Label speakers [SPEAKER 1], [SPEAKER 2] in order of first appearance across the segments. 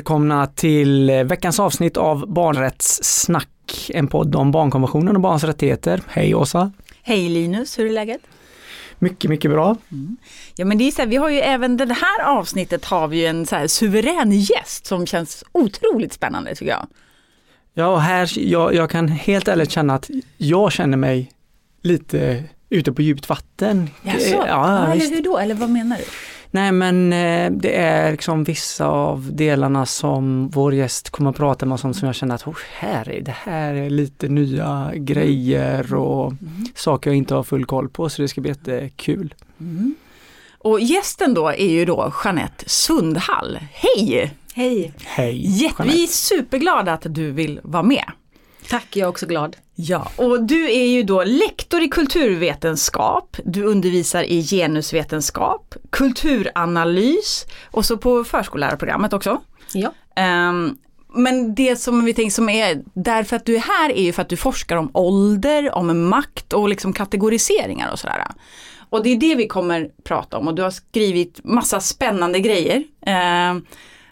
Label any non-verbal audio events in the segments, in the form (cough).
[SPEAKER 1] Välkomna till veckans avsnitt av Barnrättssnack, en podd om barnkonventionen och barns rättigheter. Hej Åsa!
[SPEAKER 2] Hej Linus, hur är läget?
[SPEAKER 1] Mycket, mycket bra.
[SPEAKER 2] Mm. Ja men det är så här, vi har ju även det här avsnittet har vi ju en så här suverän gäst som känns otroligt spännande tycker jag.
[SPEAKER 1] Ja, här, jag, jag kan helt ärligt känna att jag känner mig lite ute på djupt vatten.
[SPEAKER 2] Jaså? Ja, ja, eller hur då, eller vad menar du?
[SPEAKER 1] Nej men eh, det är liksom vissa av delarna som vår gäst kommer att prata med som, som jag känner att oh, här är, det här är lite nya grejer och mm. saker jag inte har full koll på så det ska bli jättekul. Mm.
[SPEAKER 2] Och gästen då är ju då Jeanette Sundhall. Hej!
[SPEAKER 3] Hej!
[SPEAKER 1] Hej!
[SPEAKER 2] Vi är superglada att du vill vara med.
[SPEAKER 3] Tack, jag är också glad.
[SPEAKER 2] Ja, och du är ju då lektor i kulturvetenskap, du undervisar i genusvetenskap, kulturanalys och så på förskollärarprogrammet också.
[SPEAKER 3] Ja.
[SPEAKER 2] Um, men det som vi tänker som är därför att du är här är ju för att du forskar om ålder, om makt och liksom kategoriseringar och sådär. Och det är det vi kommer prata om och du har skrivit massa spännande grejer. Uh,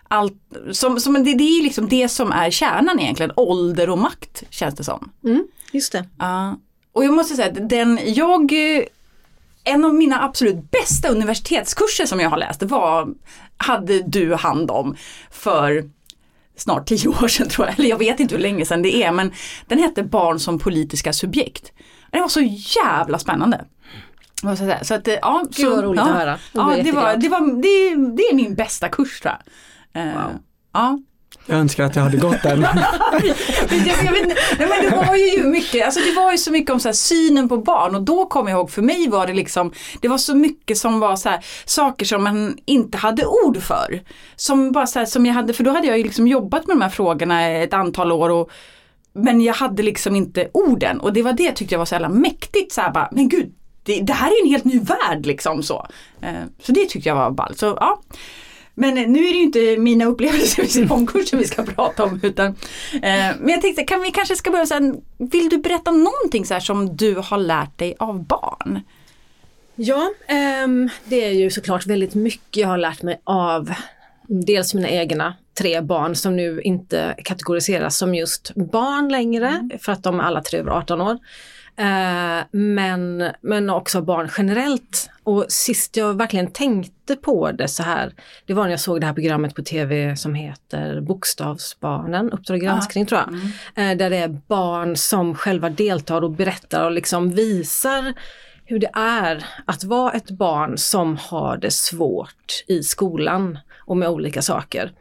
[SPEAKER 2] allt, som, som, det, det är liksom det som är kärnan egentligen, ålder och makt känns det som.
[SPEAKER 3] Mm, just det.
[SPEAKER 2] Uh, och jag måste säga att den, jag, en av mina absolut bästa universitetskurser som jag har läst var, hade du hand om för snart tio (laughs) år sedan tror jag, eller jag vet inte hur länge sedan det är, men den hette Barn som politiska subjekt. Det var så jävla spännande. Så att, ja,
[SPEAKER 3] Gud vad roligt
[SPEAKER 2] ja,
[SPEAKER 3] att höra.
[SPEAKER 2] Ja, det, var, det, var, det, det är min bästa kurs tror jag.
[SPEAKER 3] Eh, wow.
[SPEAKER 2] Ja.
[SPEAKER 1] Jag önskar att jag hade gått (laughs)
[SPEAKER 2] nej, men det var ju mycket, alltså det var ju så mycket om så här, synen på barn och då kommer jag ihåg, för mig var det liksom, det var så mycket som var så här, saker som man inte hade ord för. Som bara så här, som jag hade, för då hade jag ju liksom jobbat med de här frågorna ett antal år och men jag hade liksom inte orden och det var det jag tyckte jag var så jävla mäktigt så här, bara, men gud, det, det här är en helt ny värld liksom så. Eh, så det tyckte jag var ballt. Så ja. Men nu är det ju inte mina upplevelser vid simponkursen vi ska prata om. Utan, eh, men jag tänkte, kan vi kanske ska börja sen, vill du berätta någonting så här som du har lärt dig av barn?
[SPEAKER 3] Ja, um, det är ju såklart väldigt mycket jag har lärt mig av dels mina egna tre barn som nu inte kategoriseras som just barn längre mm. för att de är alla tre över 18 år. Eh, men, men också barn generellt. Och sist jag verkligen tänkte på det så här, det var när jag såg det här programmet på tv som heter Bokstavsbarnen, Uppdrag granskning tror jag. Mm. Eh, där det är barn som själva deltar och berättar och liksom visar hur det är att vara ett barn som har det svårt i skolan och med olika saker.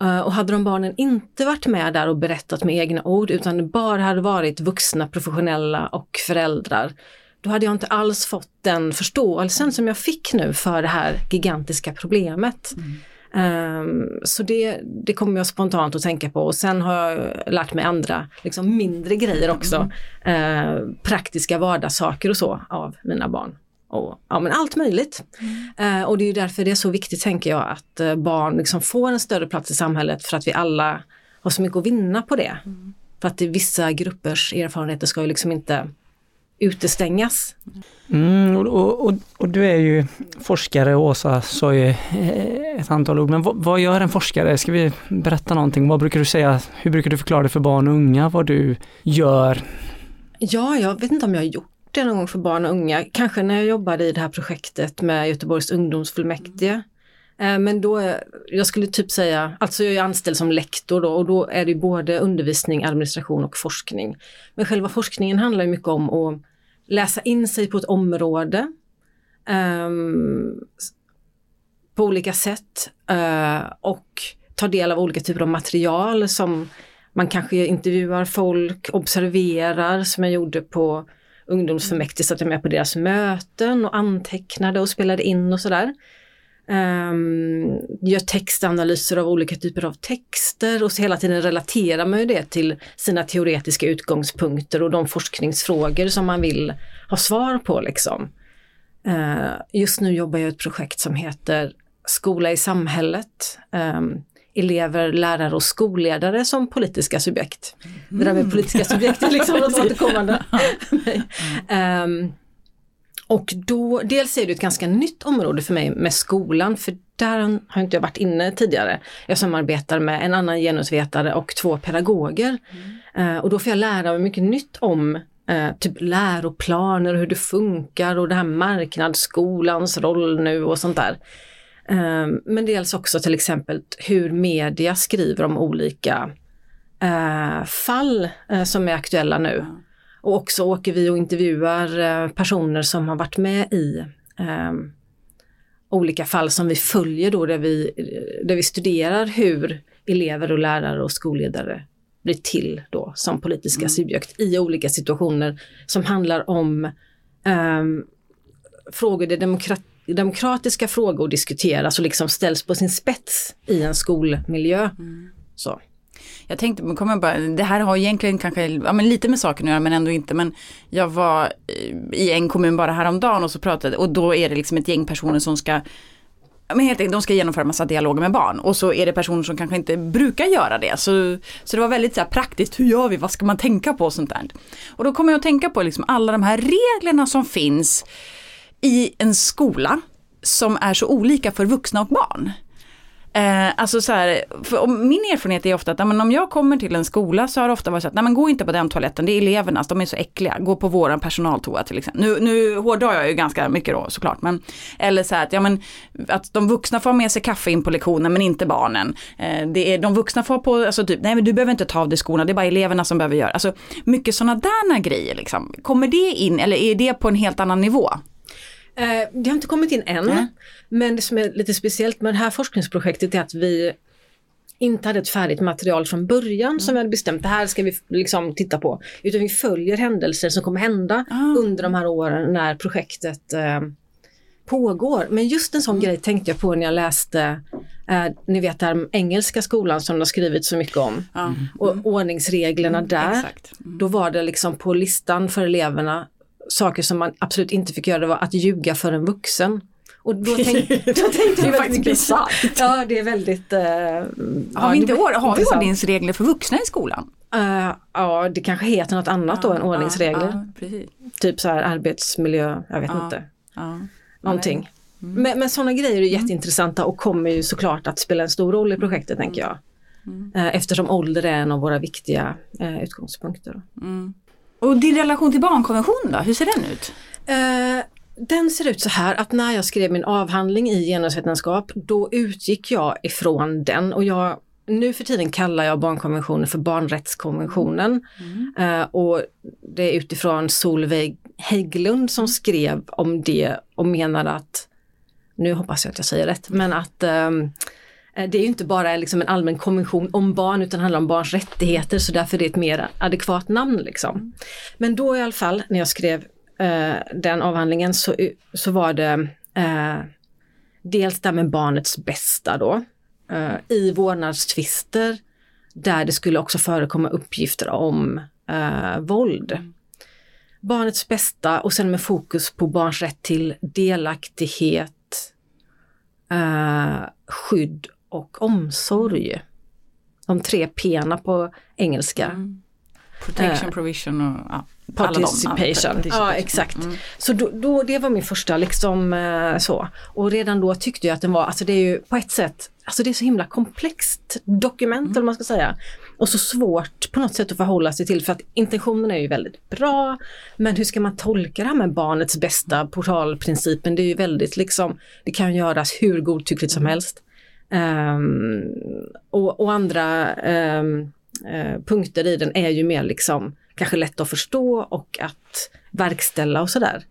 [SPEAKER 3] Eh, och hade de barnen inte varit med där och berättat med egna ord utan det bara hade varit vuxna, professionella och föräldrar, då hade jag inte alls fått den förståelsen som jag fick nu för det här gigantiska problemet. Mm. Um, så det, det kommer jag spontant att tänka på och sen har jag lärt mig andra liksom mindre grejer också. Mm. Uh, praktiska vardagssaker och så av mina barn och ja, men allt möjligt. Mm. Eh, och det är därför det är så viktigt tänker jag att eh, barn liksom får en större plats i samhället för att vi alla har så mycket att vinna på det. Mm. För att vissa gruppers erfarenheter ska ju liksom inte utestängas.
[SPEAKER 1] Mm, och, och, och, du är ju forskare, Åsa sa ju eh, ett antal ord, men vad, vad, gör en forskare? Ska vi berätta någonting? Vad brukar du säga? Hur brukar du förklara det för barn och unga vad du gör?
[SPEAKER 3] Ja, jag vet inte om jag har gjort det någon gång för barn och unga, kanske när jag jobbade i det här projektet med Göteborgs ungdomsfullmäktige. Mm. Men då, jag skulle typ säga, alltså jag är anställd som lektor då och då är det både undervisning, administration och forskning. Men själva forskningen handlar mycket om att läsa in sig på ett område um, på olika sätt uh, och ta del av olika typer av material som man kanske intervjuar folk, observerar som jag gjorde på ungdomsfullmäktige satt jag med på deras möten och antecknade och spelade in och sådär. Um, gör textanalyser av olika typer av texter och så hela tiden relaterar man ju det till sina teoretiska utgångspunkter och de forskningsfrågor som man vill ha svar på. Liksom. Uh, just nu jobbar jag i ett projekt som heter Skola i samhället. Um, elever, lärare och skolledare som politiska subjekt. Mm. Det där med politiska subjekt är liksom något återkommande. (laughs) um, (laughs) och då, dels är det ett ganska nytt område för mig med skolan, för där har inte jag varit inne tidigare. Jag samarbetar med en annan genusvetare och två pedagoger. Mm. Uh, och då får jag lära mig mycket nytt om uh, typ läroplaner och hur det funkar och det här marknadsskolans roll nu och sånt där. Uh, men dels också till exempel hur media skriver om olika fall som är aktuella nu. Och också åker vi och intervjuar personer som har varit med i olika fall som vi följer då där vi, där vi studerar hur elever och lärare och skolledare blir till då som politiska mm. subjekt i olika situationer som handlar om um, frågor där demokrati demokratiska frågor diskuteras och liksom ställs på sin spets i en skolmiljö. Mm. Så.
[SPEAKER 2] Jag tänkte, kommer bara, det här har egentligen kanske ja, men lite med saken att göra men ändå inte. Men jag var i en kommun bara häromdagen och så pratade och då är det liksom ett gäng personer som ska men helt enkelt, de ska genomföra massa dialoger med barn och så är det personer som kanske inte brukar göra det. Så, så det var väldigt så praktiskt, hur gör vi, vad ska man tänka på och sånt där. Och då kommer jag att tänka på liksom alla de här reglerna som finns i en skola som är så olika för vuxna och barn. Eh, alltså så här, min erfarenhet är ofta att men om jag kommer till en skola så har det ofta varit så att nej men gå inte på den toaletten, det är elevernas, de är så äckliga, gå på våran personaltoa till exempel. Nu, nu hårdrar jag ju ganska mycket då såklart, men eller så här att, ja, men, att de vuxna får ha med sig kaffe in på lektionen men inte barnen. Eh, det är, de vuxna får på, alltså typ, nej men du behöver inte ta av dig skorna, det är bara eleverna som behöver göra. Alltså mycket sådana där grejer liksom. Kommer det in eller är det på en helt annan nivå?
[SPEAKER 3] Eh, det har inte kommit in än. Mm. Men det som är lite speciellt med det här forskningsprojektet är att vi inte hade ett färdigt material från början mm. som vi hade bestämt, det här ska vi liksom titta på. Utan vi följer händelser som kommer hända ah. under de här åren när projektet eh, pågår. Men just en sån mm. grej tänkte jag på när jag läste, eh, ni vet den engelska skolan som de har skrivit så mycket om. Mm. Och ordningsreglerna mm, där. Mm. Då var det liksom på listan för eleverna saker som man absolut inte fick göra det var att ljuga för en vuxen. Och då, tänk, (laughs) då tänkte
[SPEAKER 2] det är faktiskt bisarrt.
[SPEAKER 3] Ja, det är väldigt... Uh,
[SPEAKER 2] har vi inte har vi ordningsregler för vuxna i skolan?
[SPEAKER 3] Uh, ja, det kanske heter något annat ja, då än ordningsregler. Ja, typ så här arbetsmiljö, jag vet inte. Någonting. Mm. Men, men sådana grejer är mm. jätteintressanta och kommer ju såklart att spela en stor roll i projektet mm. tänker jag. Mm. Uh, eftersom ålder är en av våra viktiga utgångspunkter. Mm.
[SPEAKER 2] Och din relation till barnkonventionen då, hur ser den ut?
[SPEAKER 3] Uh, den ser ut så här att när jag skrev min avhandling i genusvetenskap då utgick jag ifrån den och jag nu för tiden kallar jag barnkonventionen för barnrättskonventionen. Mm. Uh, och det är utifrån Solveig Hägglund som skrev om det och menade att, nu hoppas jag att jag säger rätt, men att um, det är ju inte bara liksom en allmän konvention om barn utan handlar om barns rättigheter så därför är det ett mer adekvat namn. Liksom. Men då i alla fall när jag skrev eh, den avhandlingen så, så var det eh, dels det med barnets bästa då. Eh, I vårdnadstvister där det skulle också förekomma uppgifter om eh, våld. Barnets bästa och sen med fokus på barns rätt till delaktighet, eh, skydd och omsorg. De tre p på engelska. Mm.
[SPEAKER 2] Protection, uh, provision och ja,
[SPEAKER 3] participation. De, ja, exakt. Mm. Så då, då, det var min första liksom uh, så. Och redan då tyckte jag att den var, alltså det är ju på ett sätt, alltså det är så himla komplext dokument mm. eller man ska säga. Och så svårt på något sätt att förhålla sig till för att intentionen är ju väldigt bra. Men hur ska man tolka det här med barnets bästa, portalprincipen, det är ju väldigt liksom, det kan göras hur godtyckligt som mm. helst. Um, och, och, andra um, uh, punkter i den är ju mer liksom kanske lätt att förstå och att verkställa och sådär.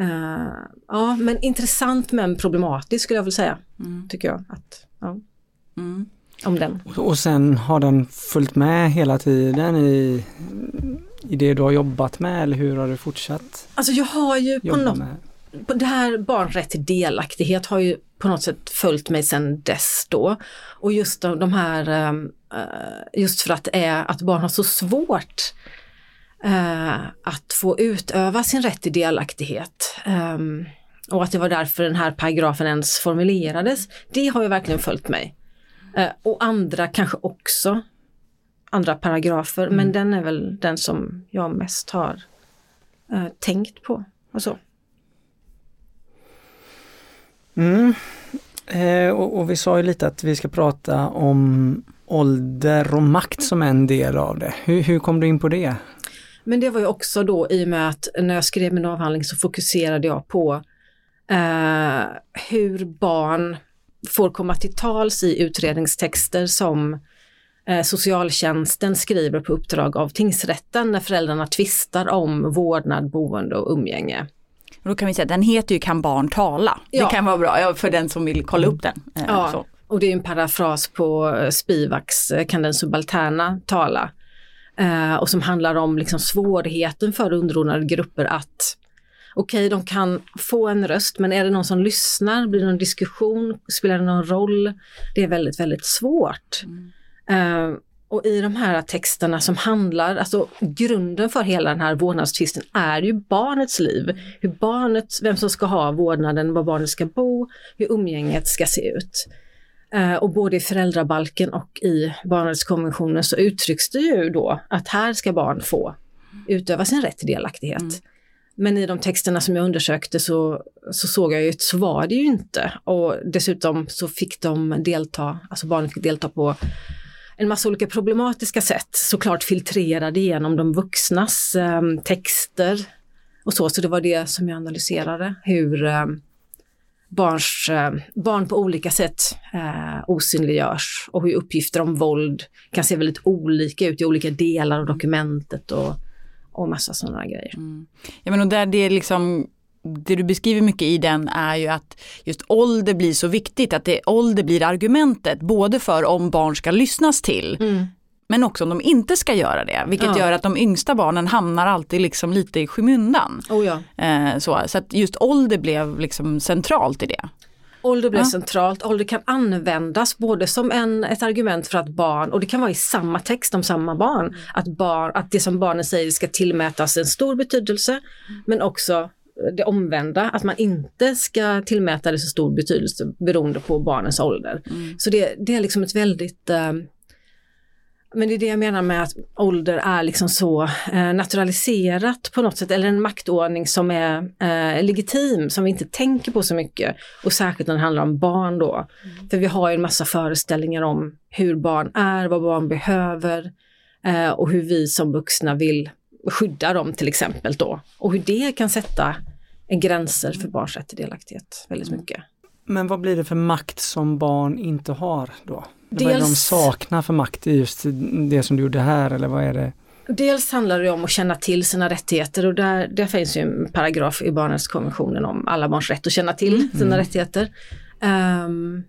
[SPEAKER 3] Uh, ja men intressant men problematisk skulle jag vilja säga. Mm. Tycker jag. Att, ja. Mm. Om den.
[SPEAKER 1] Och sen har den följt med hela tiden i, i det du har jobbat med eller hur har du fortsatt?
[SPEAKER 3] Alltså jag har ju på något, med? Det här barnrätt till delaktighet har ju på något sätt följt mig sedan dess då. Och just de här, ehm, eh, just för att, är, att barn har så svårt eh, att få utöva sin rätt till delaktighet. Ehm, och att det var därför den här paragrafen ens formulerades. Det har ju verkligen följt mig. Eh, och andra kanske också, andra paragrafer, mm. men den är väl den som jag mest har tänkt på. Och så.
[SPEAKER 1] Mm. Eh, och, och, vi sa ju lite att vi ska prata om ålder och makt som en del av det. Hur, hur kom du in på det?
[SPEAKER 3] Men det var ju också då i och med att när jag skrev min avhandling så fokuserade jag på eh, hur barn får komma till tals i utredningstexter som eh, socialtjänsten skriver på uppdrag av tingsrätten när föräldrarna tvistar om vårdnad, boende och umgänge.
[SPEAKER 2] Och då kan vi säga den heter ju Kan barn tala? Ja. Det kan vara bra för den som vill kolla upp den.
[SPEAKER 3] Eh, ja, så. och det är en parafras på eh, Spivaks Kan den subalterna tala? Eh, och som handlar om liksom svårigheten för underordnade grupper att okej, okay, de kan få en röst, men är det någon som lyssnar? Blir det någon diskussion? Spelar det någon roll? Det är väldigt, väldigt svårt. Mm. Och i de här texterna som handlar, alltså grunden för hela den här vårdnadstvisten är ju barnets liv. Hur barnet, vem som ska ha vårdnaden, var barnet ska bo, hur umgänget ska se ut. Uh, och både i föräldrabalken och i barnrättskonventionen så uttrycks det ju då att här ska barn få utöva sin rätt till delaktighet. Mm. Men i de texterna som jag undersökte så, så såg jag ju att så var det ju inte. Och dessutom så fick de delta, alltså barnen fick delta på en massa olika problematiska sätt, såklart filtrerade genom de vuxnas eh, texter och så. Så det var det som jag analyserade, hur eh, barns, eh, barn på olika sätt eh, osynliggörs och hur uppgifter om våld kan se väldigt olika ut i olika delar av dokumentet och och massa sådana grejer. Mm.
[SPEAKER 2] Ja men och där det är liksom det du beskriver mycket i den är ju att just ålder blir så viktigt, att det, ålder blir argumentet både för om barn ska lyssnas till mm. men också om de inte ska göra det, vilket ja. gör att de yngsta barnen hamnar alltid liksom lite i skymundan.
[SPEAKER 3] Oh ja.
[SPEAKER 2] eh, så, så att just ålder blev liksom centralt i det.
[SPEAKER 3] Ålder blir ja. centralt, ålder kan användas både som en, ett argument för att barn, och det kan vara i samma text om samma barn, att, barn, att det som barnen säger ska tillmätas en stor betydelse, men också det omvända, att man inte ska tillmäta det så stor betydelse beroende på barnens ålder. Mm. Så det, det, är liksom ett väldigt eh, men det är det jag menar med att ålder är liksom så eh, naturaliserat på något sätt, eller en maktordning som är eh, legitim, som vi inte tänker på så mycket. Och särskilt när det handlar om barn då. Mm. För vi har ju en massa föreställningar om hur barn är, vad barn behöver eh, och hur vi som vuxna vill skydda dem till exempel då. Och hur det kan sätta gränser för barns rätt till delaktighet väldigt mm. mycket.
[SPEAKER 1] Men vad blir det för makt som barn inte har då? Dels, vad är det de saknar för makt i just det som du gjorde här eller vad är det?
[SPEAKER 3] Dels handlar det om att känna till sina rättigheter och där, där finns ju en paragraf i barnrättskonventionen om alla barns rätt att känna till mm. sina rättigheter. Um,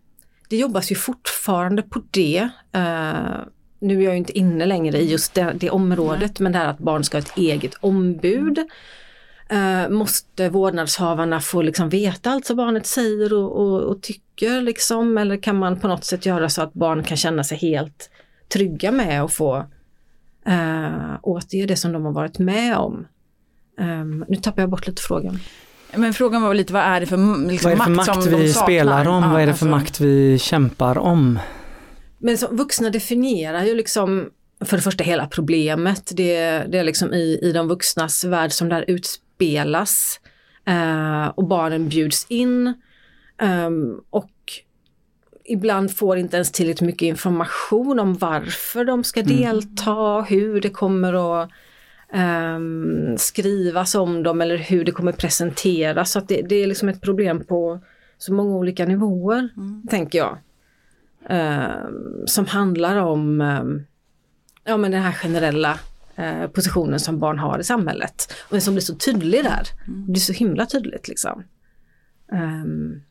[SPEAKER 3] det jobbas ju fortfarande på det. Uh, nu är jag inte inne längre i just det, det området, men det här att barn ska ha ett eget ombud. Uh, måste vårdnadshavarna få liksom veta allt som barnet säger och, och, och, tycker liksom? Eller kan man på något sätt göra så att barn kan känna sig helt trygga med att få uh, återge det som de har varit med om? Um, nu tappar jag bort lite frågan.
[SPEAKER 2] Men frågan var lite vad är det för, liksom,
[SPEAKER 1] vad är det för makt, makt vi spelar om? Ja, vad är det för alltså. makt vi kämpar om?
[SPEAKER 3] Men som vuxna definierar ju liksom för det första hela problemet. Det, det är liksom i, i de vuxnas värld som där utspelar spelas eh, och barnen bjuds in. Um, och ibland får inte ens tillräckligt mycket information om varför de ska mm. delta, hur det kommer att um, skrivas om dem eller hur det kommer presenteras. Så det, det är liksom ett problem på så många olika nivåer, mm. tänker jag. Um, som handlar om ja, men den här generella Eh, positionen som barn har i samhället. Och som blir så tydlig där. Mm. Det blir så himla tydligt liksom. Um,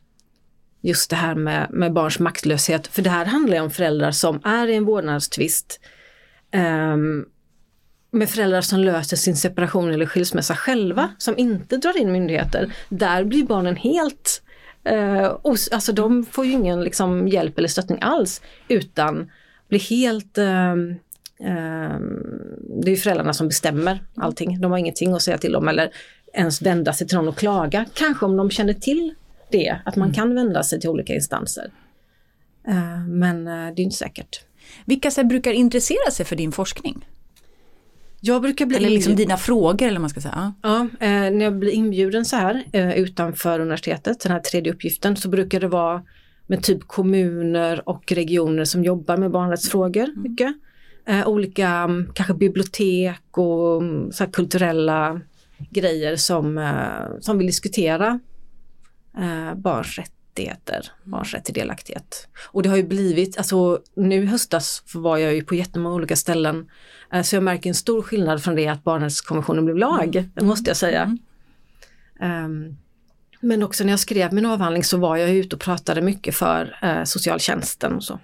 [SPEAKER 3] just det här med, med, barns maktlöshet. För det här handlar om föräldrar som är i en vårdnadstvist. Um, med föräldrar som löser sin separation eller skilsmässa själva, som inte drar in myndigheter. Där blir barnen helt Uh, alltså de får ju ingen liksom, hjälp eller stöttning alls utan blir helt Ehm, det är föräldrarna som bestämmer allting. De har ingenting att säga till om eller ens vända sig till någon och klaga. Kanske om de känner till det, att man mm. kan vända sig till olika instanser. Ehm, men eh, det är inte säkert.
[SPEAKER 2] Vilka brukar intressera sig för din forskning?
[SPEAKER 3] Jag brukar bli
[SPEAKER 2] Eller liksom
[SPEAKER 3] inbjuden-
[SPEAKER 2] dina frågor eller man ska säga.
[SPEAKER 3] Ja, eh, när jag blir inbjuden så här eh, utanför universitetet, den här tredje uppgiften, så brukar det vara med typ kommuner och regioner som jobbar med barnrättsfrågor mycket. Eh, olika mm, kanske bibliotek och mm, så kulturella grejer som, eh, som vill diskutera eh, barns rättigheter, barns rätt till delaktighet. Och det har ju blivit, alltså nu i höstas var jag ju på jättemånga olika ställen eh, så jag märker en stor skillnad från det att barnrättskonventionen blev lag, det måste jag säga. Ehm, men också när jag skrev min avhandling så var jag ute och pratade mycket för eh, socialtjänsten och så.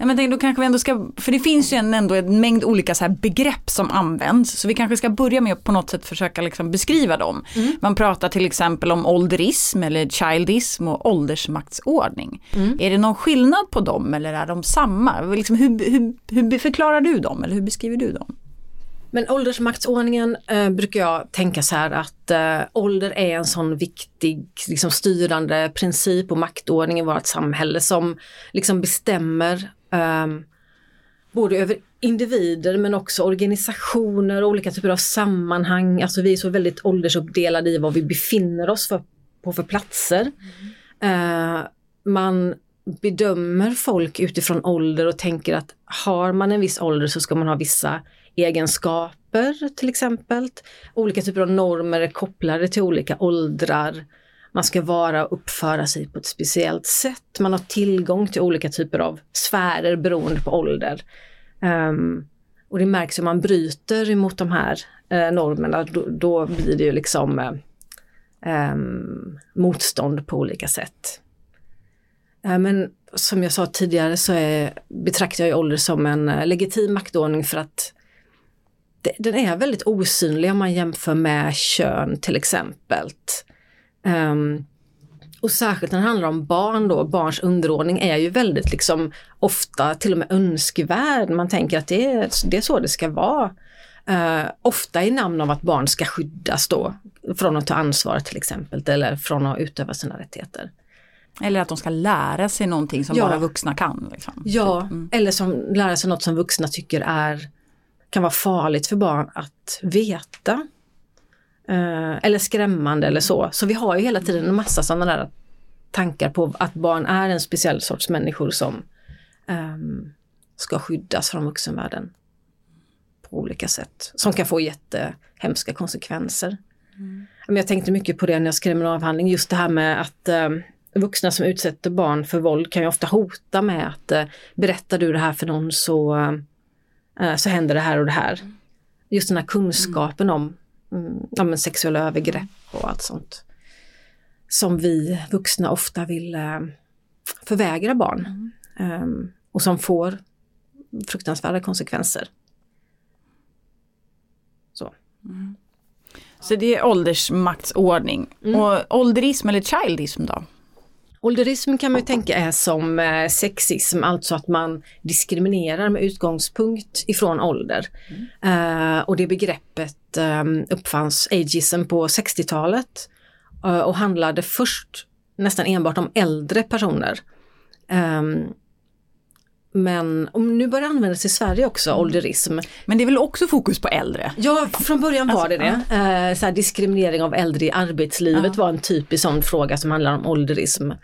[SPEAKER 2] Ja, men tänk, då kanske vi ändå ska, för det finns ju en, ändå en mängd olika så här begrepp som används, så vi kanske ska börja med att på något sätt försöka liksom beskriva dem. Man pratar till exempel om ålderism eller childism och åldersmaktsordning. Är det någon skillnad på dem eller är de samma? Liksom, hur, hur, hur förklarar du dem eller hur beskriver du dem?
[SPEAKER 3] Men åldersmaktsordningen eh, brukar jag tänka så här att eh, ålder är en sån viktig liksom, styrande princip och maktordning i vårt samhälle som liksom bestämmer um, både över individer men också organisationer och olika typer av sammanhang. Alltså vi är så väldigt åldersuppdelade i vad vi befinner oss för, på för platser. Eh, man bedömer folk utifrån ålder och tänker att har man en viss ålder så ska man ha vissa egenskaper till exempel. Olika typer av normer är kopplade till olika åldrar. Man ska vara och uppföra sig på ett speciellt sätt. Man har tillgång till olika typer av sfärer beroende på ålder. Um, och det märks om man bryter emot de här eh, normerna, då, då blir det ju liksom eh, um, motstånd på olika sätt. Eh, Men som jag sa tidigare så är, betraktar jag ålder som en eh, legitim maktordning för att det, den är väldigt osynlig om man jämför med kön till exempel. Ehm, och särskilt när det handlar om barn då, barns underordning är ju väldigt liksom ofta till och med önskvärd. Man tänker att det är, det är så det ska vara. Eh, ofta i namn av att barn ska skyddas då från att ta ansvar till exempel eller från att utöva sina rättigheter.
[SPEAKER 2] Eller att de ska lära sig någonting som
[SPEAKER 3] Ja.
[SPEAKER 2] bara vuxna kan. Liksom.
[SPEAKER 3] Ja, eller som lära sig något som vuxna tycker är kan vara farligt för barn att veta. Eh, eller skrämmande eller så. Så vi har ju hela tiden en massa sådana där tankar på att barn är en speciell sorts människor som um, ska skyddas från vuxenvärlden. På olika sätt. Som kan få jättehemska konsekvenser. Men jag tänkte mycket på det när jag skrev min avhandling, just det här med att um, vuxna som utsätter barn för våld kan ju ofta hota med att uh, berättar du det här för någon så, uh, så händer det här och det här. Just den här kunskapen om ja, men sexuella övergrepp och allt sånt. Som vi vuxna ofta vill eh, förvägra barn. Eh, och som får fruktansvärda konsekvenser. Så.
[SPEAKER 2] Så det är åldersmaktsordning. Och ålderism eller childism då?
[SPEAKER 3] Ålderism kan man ju tänka är som eh, sexism, alltså att man diskriminerar med utgångspunkt ifrån ålder. Eh, och det begreppet um, uppfanns ageism på 60-talet uh, eh, och handlade först nästan enbart om äldre personer. Um, men om nu börjar det användas i Sverige också, ålderism.
[SPEAKER 2] Men det är väl också fokus på äldre?
[SPEAKER 3] Ja, från början var
[SPEAKER 2] Alltså,
[SPEAKER 3] det det. Eh, så här, diskriminering av äldre i arbetslivet var en typisk sån fråga som handlar om ålderism. Eh,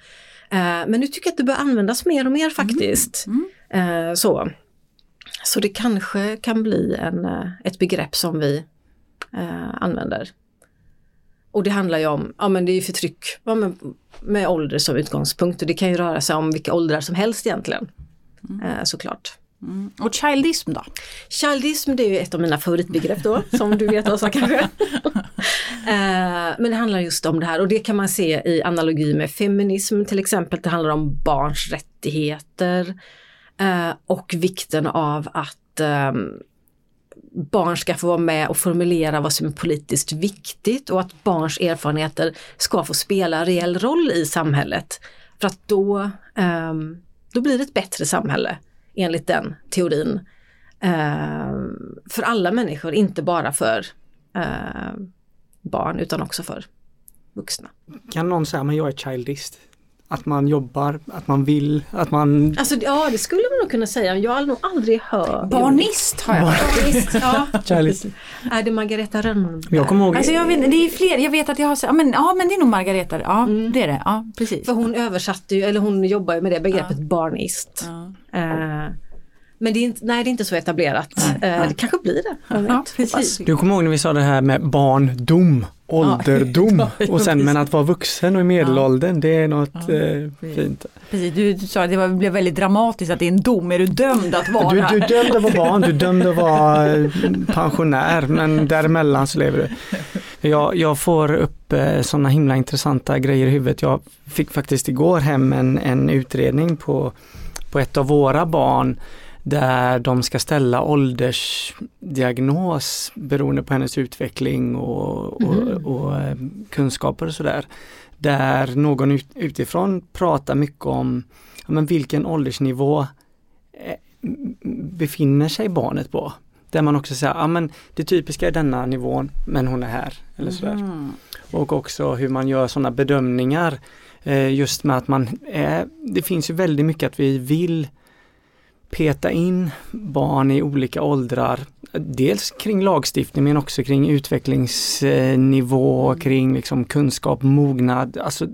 [SPEAKER 3] men nu tycker jag att det bör användas mer och mer faktiskt. Eh, så. så det kanske kan bli en, ett begrepp som vi använder. Och det handlar ju om, ja men det är ju förtryck ja, med ålder som utgångspunkt och det kan ju röra sig om vilka åldrar som helst egentligen. Eh, såklart.
[SPEAKER 2] Och childism då?
[SPEAKER 3] Childism det är ju ett av mina favoritbegrepp då, (laughs) som du vet Åsa kanske. (laughs) Eh, Men det handlar just om det här och det kan man se i analogi med feminism till exempel. Det handlar om barns rättigheter eh, och vikten av att ehm, barn ska få vara med och formulera vad som är politiskt viktigt och att barns erfarenheter ska få spela reell roll i samhället. För att då, ehm, då blir det ett bättre samhälle enligt den teorin. Eh, för alla människor, inte bara för eh, barn utan också för vuxna.
[SPEAKER 1] Kan någon säga men jag är childist? Att man jobbar, att man vill, att man...
[SPEAKER 3] Alltså ja, det skulle man nog kunna säga. Jag har nog aldrig hört.
[SPEAKER 2] Barnist har jag hört.
[SPEAKER 3] Barnist, ja. (laughs)
[SPEAKER 1] Kärlek.
[SPEAKER 3] Är det Margareta Rönnberg?
[SPEAKER 1] Jag kommer ihåg,
[SPEAKER 2] Alltså jag vet, det är fler, jag vet att jag har ja men, ja men det är nog Margareta, ja
[SPEAKER 3] Mm.
[SPEAKER 2] det är det, ja precis.
[SPEAKER 3] För hon översatte ju, eller hon jobbar ju med det begreppet barnist.
[SPEAKER 2] Ja.
[SPEAKER 3] Eh, men det är inte, nej det är inte så etablerat. Eh, det kanske blir det.
[SPEAKER 2] Ja, precis.
[SPEAKER 1] du kommer ihåg när vi sa det här med barndom, ålderdom (laughs) och sen men att vara vuxen och i medelåldern det är något eh, fint.
[SPEAKER 2] precis. Du, du sa att det var, blev väldigt dramatiskt att det är en dom, är du dömd att vara
[SPEAKER 1] Du, du
[SPEAKER 2] här?
[SPEAKER 1] dömde att vara barn, du dömde att vara eh, pensionär men däremellan så lever du. Jag, jag får upp eh, sådana himla intressanta grejer i huvudet. Jag fick faktiskt igår hem en, en utredning på, på ett av våra barn där de ska ställa åldersdiagnos beroende på hennes utveckling och, och, och eh, kunskaper och sådär. Där någon ut, utifrån pratar mycket om ja, men vilken åldersnivå eh, befinner sig barnet på. Där man också säger, ja men det typiska är denna nivån men hon är här. Eller sådär.
[SPEAKER 2] Mm.
[SPEAKER 1] Och också hur man gör sådana bedömningar. Eh, just med att man är, det finns ju väldigt mycket att vi vill peta in barn i olika åldrar. Dels kring lagstiftning men också kring utvecklingsnivå, kring liksom kunskap, mognad. Alltså,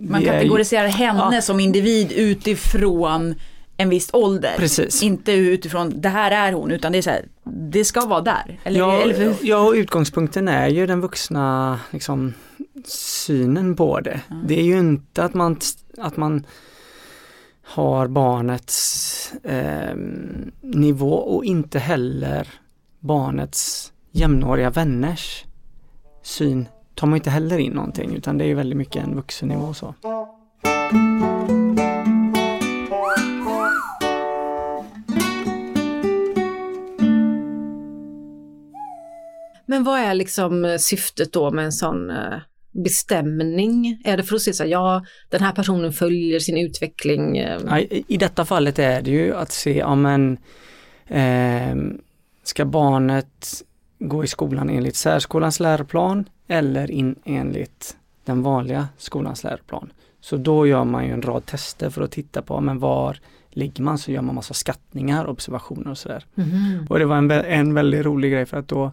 [SPEAKER 2] Man
[SPEAKER 1] ju-
[SPEAKER 2] kategoriserar henne
[SPEAKER 1] Ja.
[SPEAKER 2] som individ utifrån en viss ålder.
[SPEAKER 1] Precis.
[SPEAKER 2] Inte utifrån det här är hon utan det är så här, det ska vara där. Eller,
[SPEAKER 1] Ja,
[SPEAKER 2] eller
[SPEAKER 1] ja, utgångspunkten är ju den vuxna liksom, synen på det. Det är ju inte att man, att man har barnets eh, nivå och inte heller barnets jämnåriga vänners syn tar man inte heller in någonting utan det är väldigt mycket en vuxennivå så.
[SPEAKER 3] Men vad är liksom syftet då med en sån eh, bestämning? Är det för att se så här, ja den här personen följer sin utveckling. eh,
[SPEAKER 1] i, detta fallet är det ju att se, ja men ehm, ska barnet gå i skolan enligt särskolans läroplan eller in, enligt den vanliga skolans läroplan. Så då gör man ju en rad tester för att titta på, men var ligger man? Så gör man massa skattningar, observationer och sådär.
[SPEAKER 3] Mhm.
[SPEAKER 1] Och det var en, en väldigt rolig grej för att då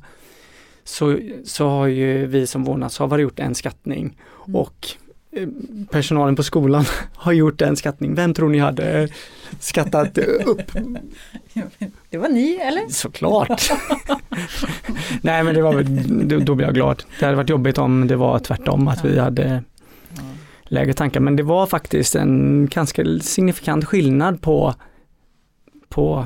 [SPEAKER 1] så, så har ju vi som vårdnadshavare gjort en skattning och eh, personalen på skolan (laughs) har gjort en skattning. Vem tror ni hade skattat upp? (laughs)
[SPEAKER 2] det var ni eller?
[SPEAKER 1] Såklart! (laughs) Nej men det var då blev jag glad. Det hade varit jobbigt om det var tvärtom, att vi hade lägre tankar. Men det var faktiskt en ganska signifikant skillnad på, på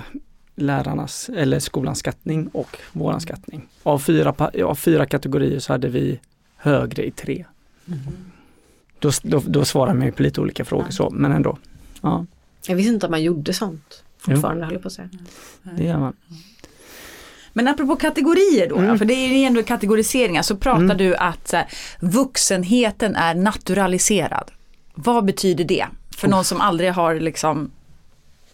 [SPEAKER 1] lärarnas eller skolans skattning och våran skattning. Av fyra, av fyra kategorier så hade vi högre i tre. Då, då, då svarar man ju på lite olika frågor så, men ändå. Ja,
[SPEAKER 3] Jag visste inte att man gjorde sånt. Fortfarande höll jag på att säga.
[SPEAKER 1] det gör man.
[SPEAKER 2] Men apropå kategorier då,
[SPEAKER 1] Mm.
[SPEAKER 2] för det är ju ändå kategoriseringar, så pratar
[SPEAKER 1] Mm.
[SPEAKER 2] du att så här, vuxenheten är naturaliserad. Vad betyder det? För någon som aldrig har liksom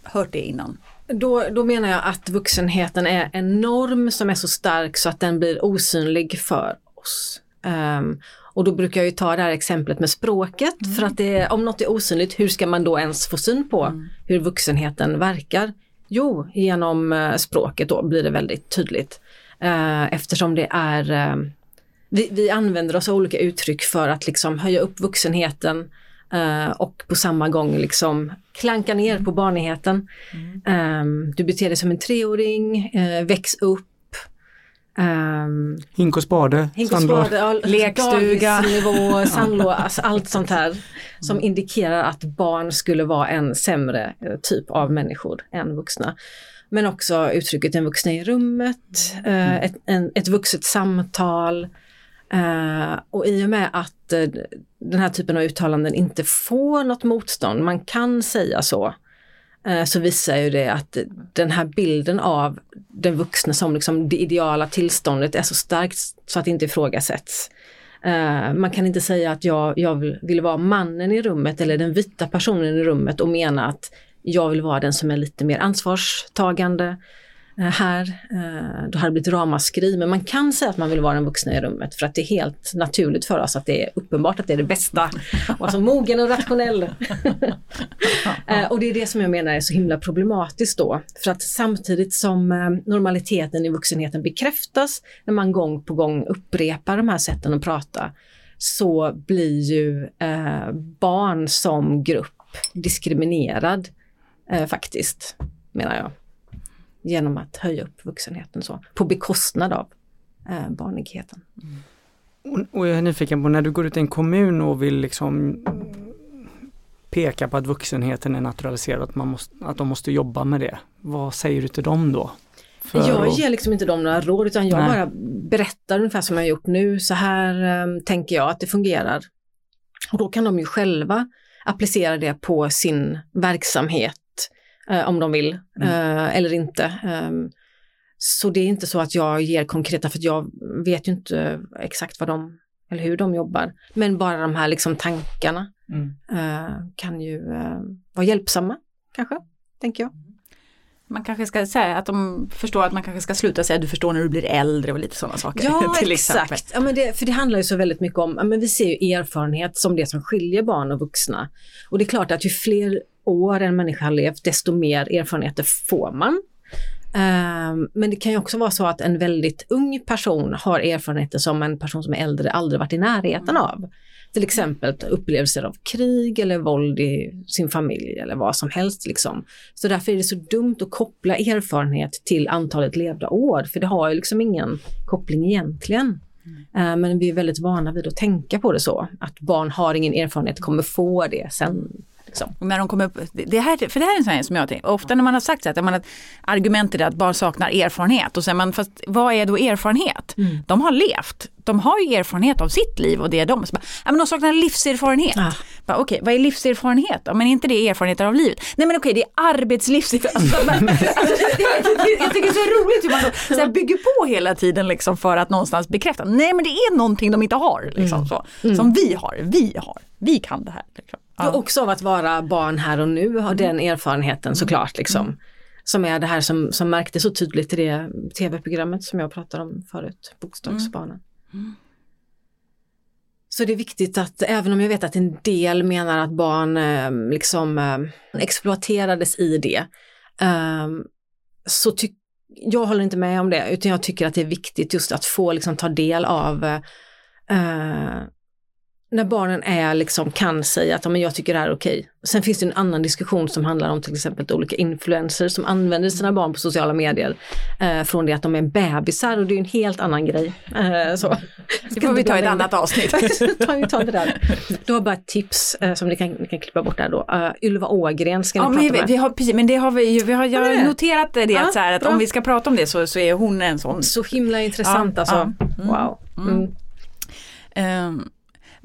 [SPEAKER 2] hört det innan.
[SPEAKER 3] Då, då menar jag att vuxenheten är en norm som är så stark så att den blir osynlig för oss. Ehm, och då brukar jag ju ta det här exemplet med språket för att det, om något är osynligt, hur ska man då ens få syn på hur vuxenheten verkar? Jo, genom eh, språket då blir det väldigt tydligt. Eh, eftersom det är eh, vi, vi använder oss av olika uttryck för att liksom höja upp vuxenheten eh, och på samma gång liksom klanka ner på barnigheten. Ehm, du beter dig som en treåring, eh, väx upp. Um,
[SPEAKER 1] Hink och spade,
[SPEAKER 3] Hink och spade, ja, (laughs)
[SPEAKER 2] Lekstuga.
[SPEAKER 3] dagisnivå, (laughs) sandlå, (laughs) alltså allt sånt här som indikerar att barn skulle vara en sämre eh, typ av människor än vuxna. Men också uttrycket en vuxna i rummet, eh, ett, en, ett vuxet samtal. Eh, och i och med att eh, den här typen av uttalanden inte får något motstånd, man kan säga så, eh, så visar ju det att den här bilden av den vuxna som liksom det ideala tillståndet är så starkt så att det inte ifrågasätts. Eh, man kan inte säga att jag, jag vill, vill vara mannen i rummet eller den vita personen i rummet och mena att jag vill vara den som är lite mer ansvarstagande. Eh, här, eh, då hade det blivit ramaskri, men man kan säga att man vill vara den vuxna i rummet för att det är helt naturligt för oss att det är uppenbart att det är det bästa. Och alltså mogen och rationell. (laughs) Eh, och det är det som jag menar är så himla problematiskt då. För att samtidigt som normaliteten i vuxenheten bekräftas när man gång på gång upprepar de här sätten att prata så blir ju barn som grupp diskriminerad faktiskt, menar jag genom att höja upp vuxenheten så, på bekostnad av eh, barnigheten. Mm.
[SPEAKER 1] Och, och jag är nyfiken på när du går ut i en kommun och vill liksom peka på att vuxenheten är naturaliserad, att, man måste, att de måste jobba med det. Vad säger du till dem då?
[SPEAKER 3] jag ger liksom inte dem några råd utan jag Nej. bara berättar ungefär som jag har gjort nu. Så här um, tänker jag att det fungerar. Och då kan de ju själva applicera det på sin verksamhet eh, om de vill mm. eh, eller inte. Um, så det är inte så att jag ger konkreta, för jag vet ju inte exakt vad de, eller hur de jobbar. Men bara de här liksom tankarna mm. uh, kan ju uh, vara hjälpsamma, kanske, tänker jag.
[SPEAKER 2] Man kanske ska säga att de förstår att man kanske ska sluta säga du förstår när du blir äldre och lite sådana saker.
[SPEAKER 3] Ja (laughs) till exakt, ja, men det, för det handlar ju så väldigt mycket om, men vi ser ju erfarenhet som det som skiljer barn och vuxna. Och det är klart att ju fler år en människa har levt, desto mer erfarenheter får man. Ehm, men det kan ju också vara så att en väldigt ung person har erfarenheter som en person som är äldre aldrig varit i närheten av. Till exempel upplevelser av krig eller våld i sin familj eller vad som helst. Liksom. Så därför är det så dumt att koppla erfarenhet till antalet levda år, för det har ju liksom ingen koppling egentligen. Mm. Men vi är väldigt vana vid att tänka på det så, att barn har ingen erfarenhet, kommer få det sen
[SPEAKER 2] Liksom. När de kommer upp, det här, för det här är en sån här som jag tänker, ofta när man har sagt så att man, argumentet är att barn saknar erfarenhet och sen man, fast vad är då erfarenhet? Mm. De har levt, de har ju erfarenhet av sitt liv och det är de. Så bara, ja, men de saknar livserfarenhet. Ah. Okej, okay, vad är livserfarenhet? Ja, men är inte det erfarenheter av livet? Nej men okej, okay, det är arbetslivserfarenhet. (laughs) Alltså, alltså, jag tycker det är så roligt hur man så, så här, bygger på hela tiden liksom för att någonstans bekräfta. Nej men det är någonting de inte har. Liksom, mm. så, mm. Som vi har, vi har, vi kan det här. Liksom.
[SPEAKER 3] Ja. Också av att vara barn här och nu, ha den erfarenheten mm. såklart. Liksom. Mm. Som är det här som, som märktes så tydligt i det tv-programmet som jag pratade om förut, Bokstavsbarnen. Mm. mm. Så det är viktigt att, även om jag vet att en del menar att barn eh, liksom eh, exploaterades i det, eh, så tycker jag håller inte med om det, utan jag tycker att det är viktigt just att få liksom, ta del av eh, när barnen är liksom, kan säga att men jag tycker det här är okej. Sen finns det en annan diskussion som handlar om till exempel olika influencers som använder sina barn på sociala medier eh, från det att de är bebisar och det är en helt annan grej. Eh, så.
[SPEAKER 2] Det får vi ta i ett annat avsnitt. (laughs)
[SPEAKER 3] ta, ta det där. Du har bara ett tips eh, som ni kan, ni kan klippa bort där då. Uh, Ylva Ågren ska
[SPEAKER 2] ja,
[SPEAKER 3] ni
[SPEAKER 2] men
[SPEAKER 3] prata med.
[SPEAKER 2] Vi har, men det har vi, vi har, jag har noterat det ja, att, så här, att om vi ska prata om det så, så är hon en sån.
[SPEAKER 3] Så himla intressant ja, alltså. Ja. Mm. Wow. Mm.
[SPEAKER 2] Um,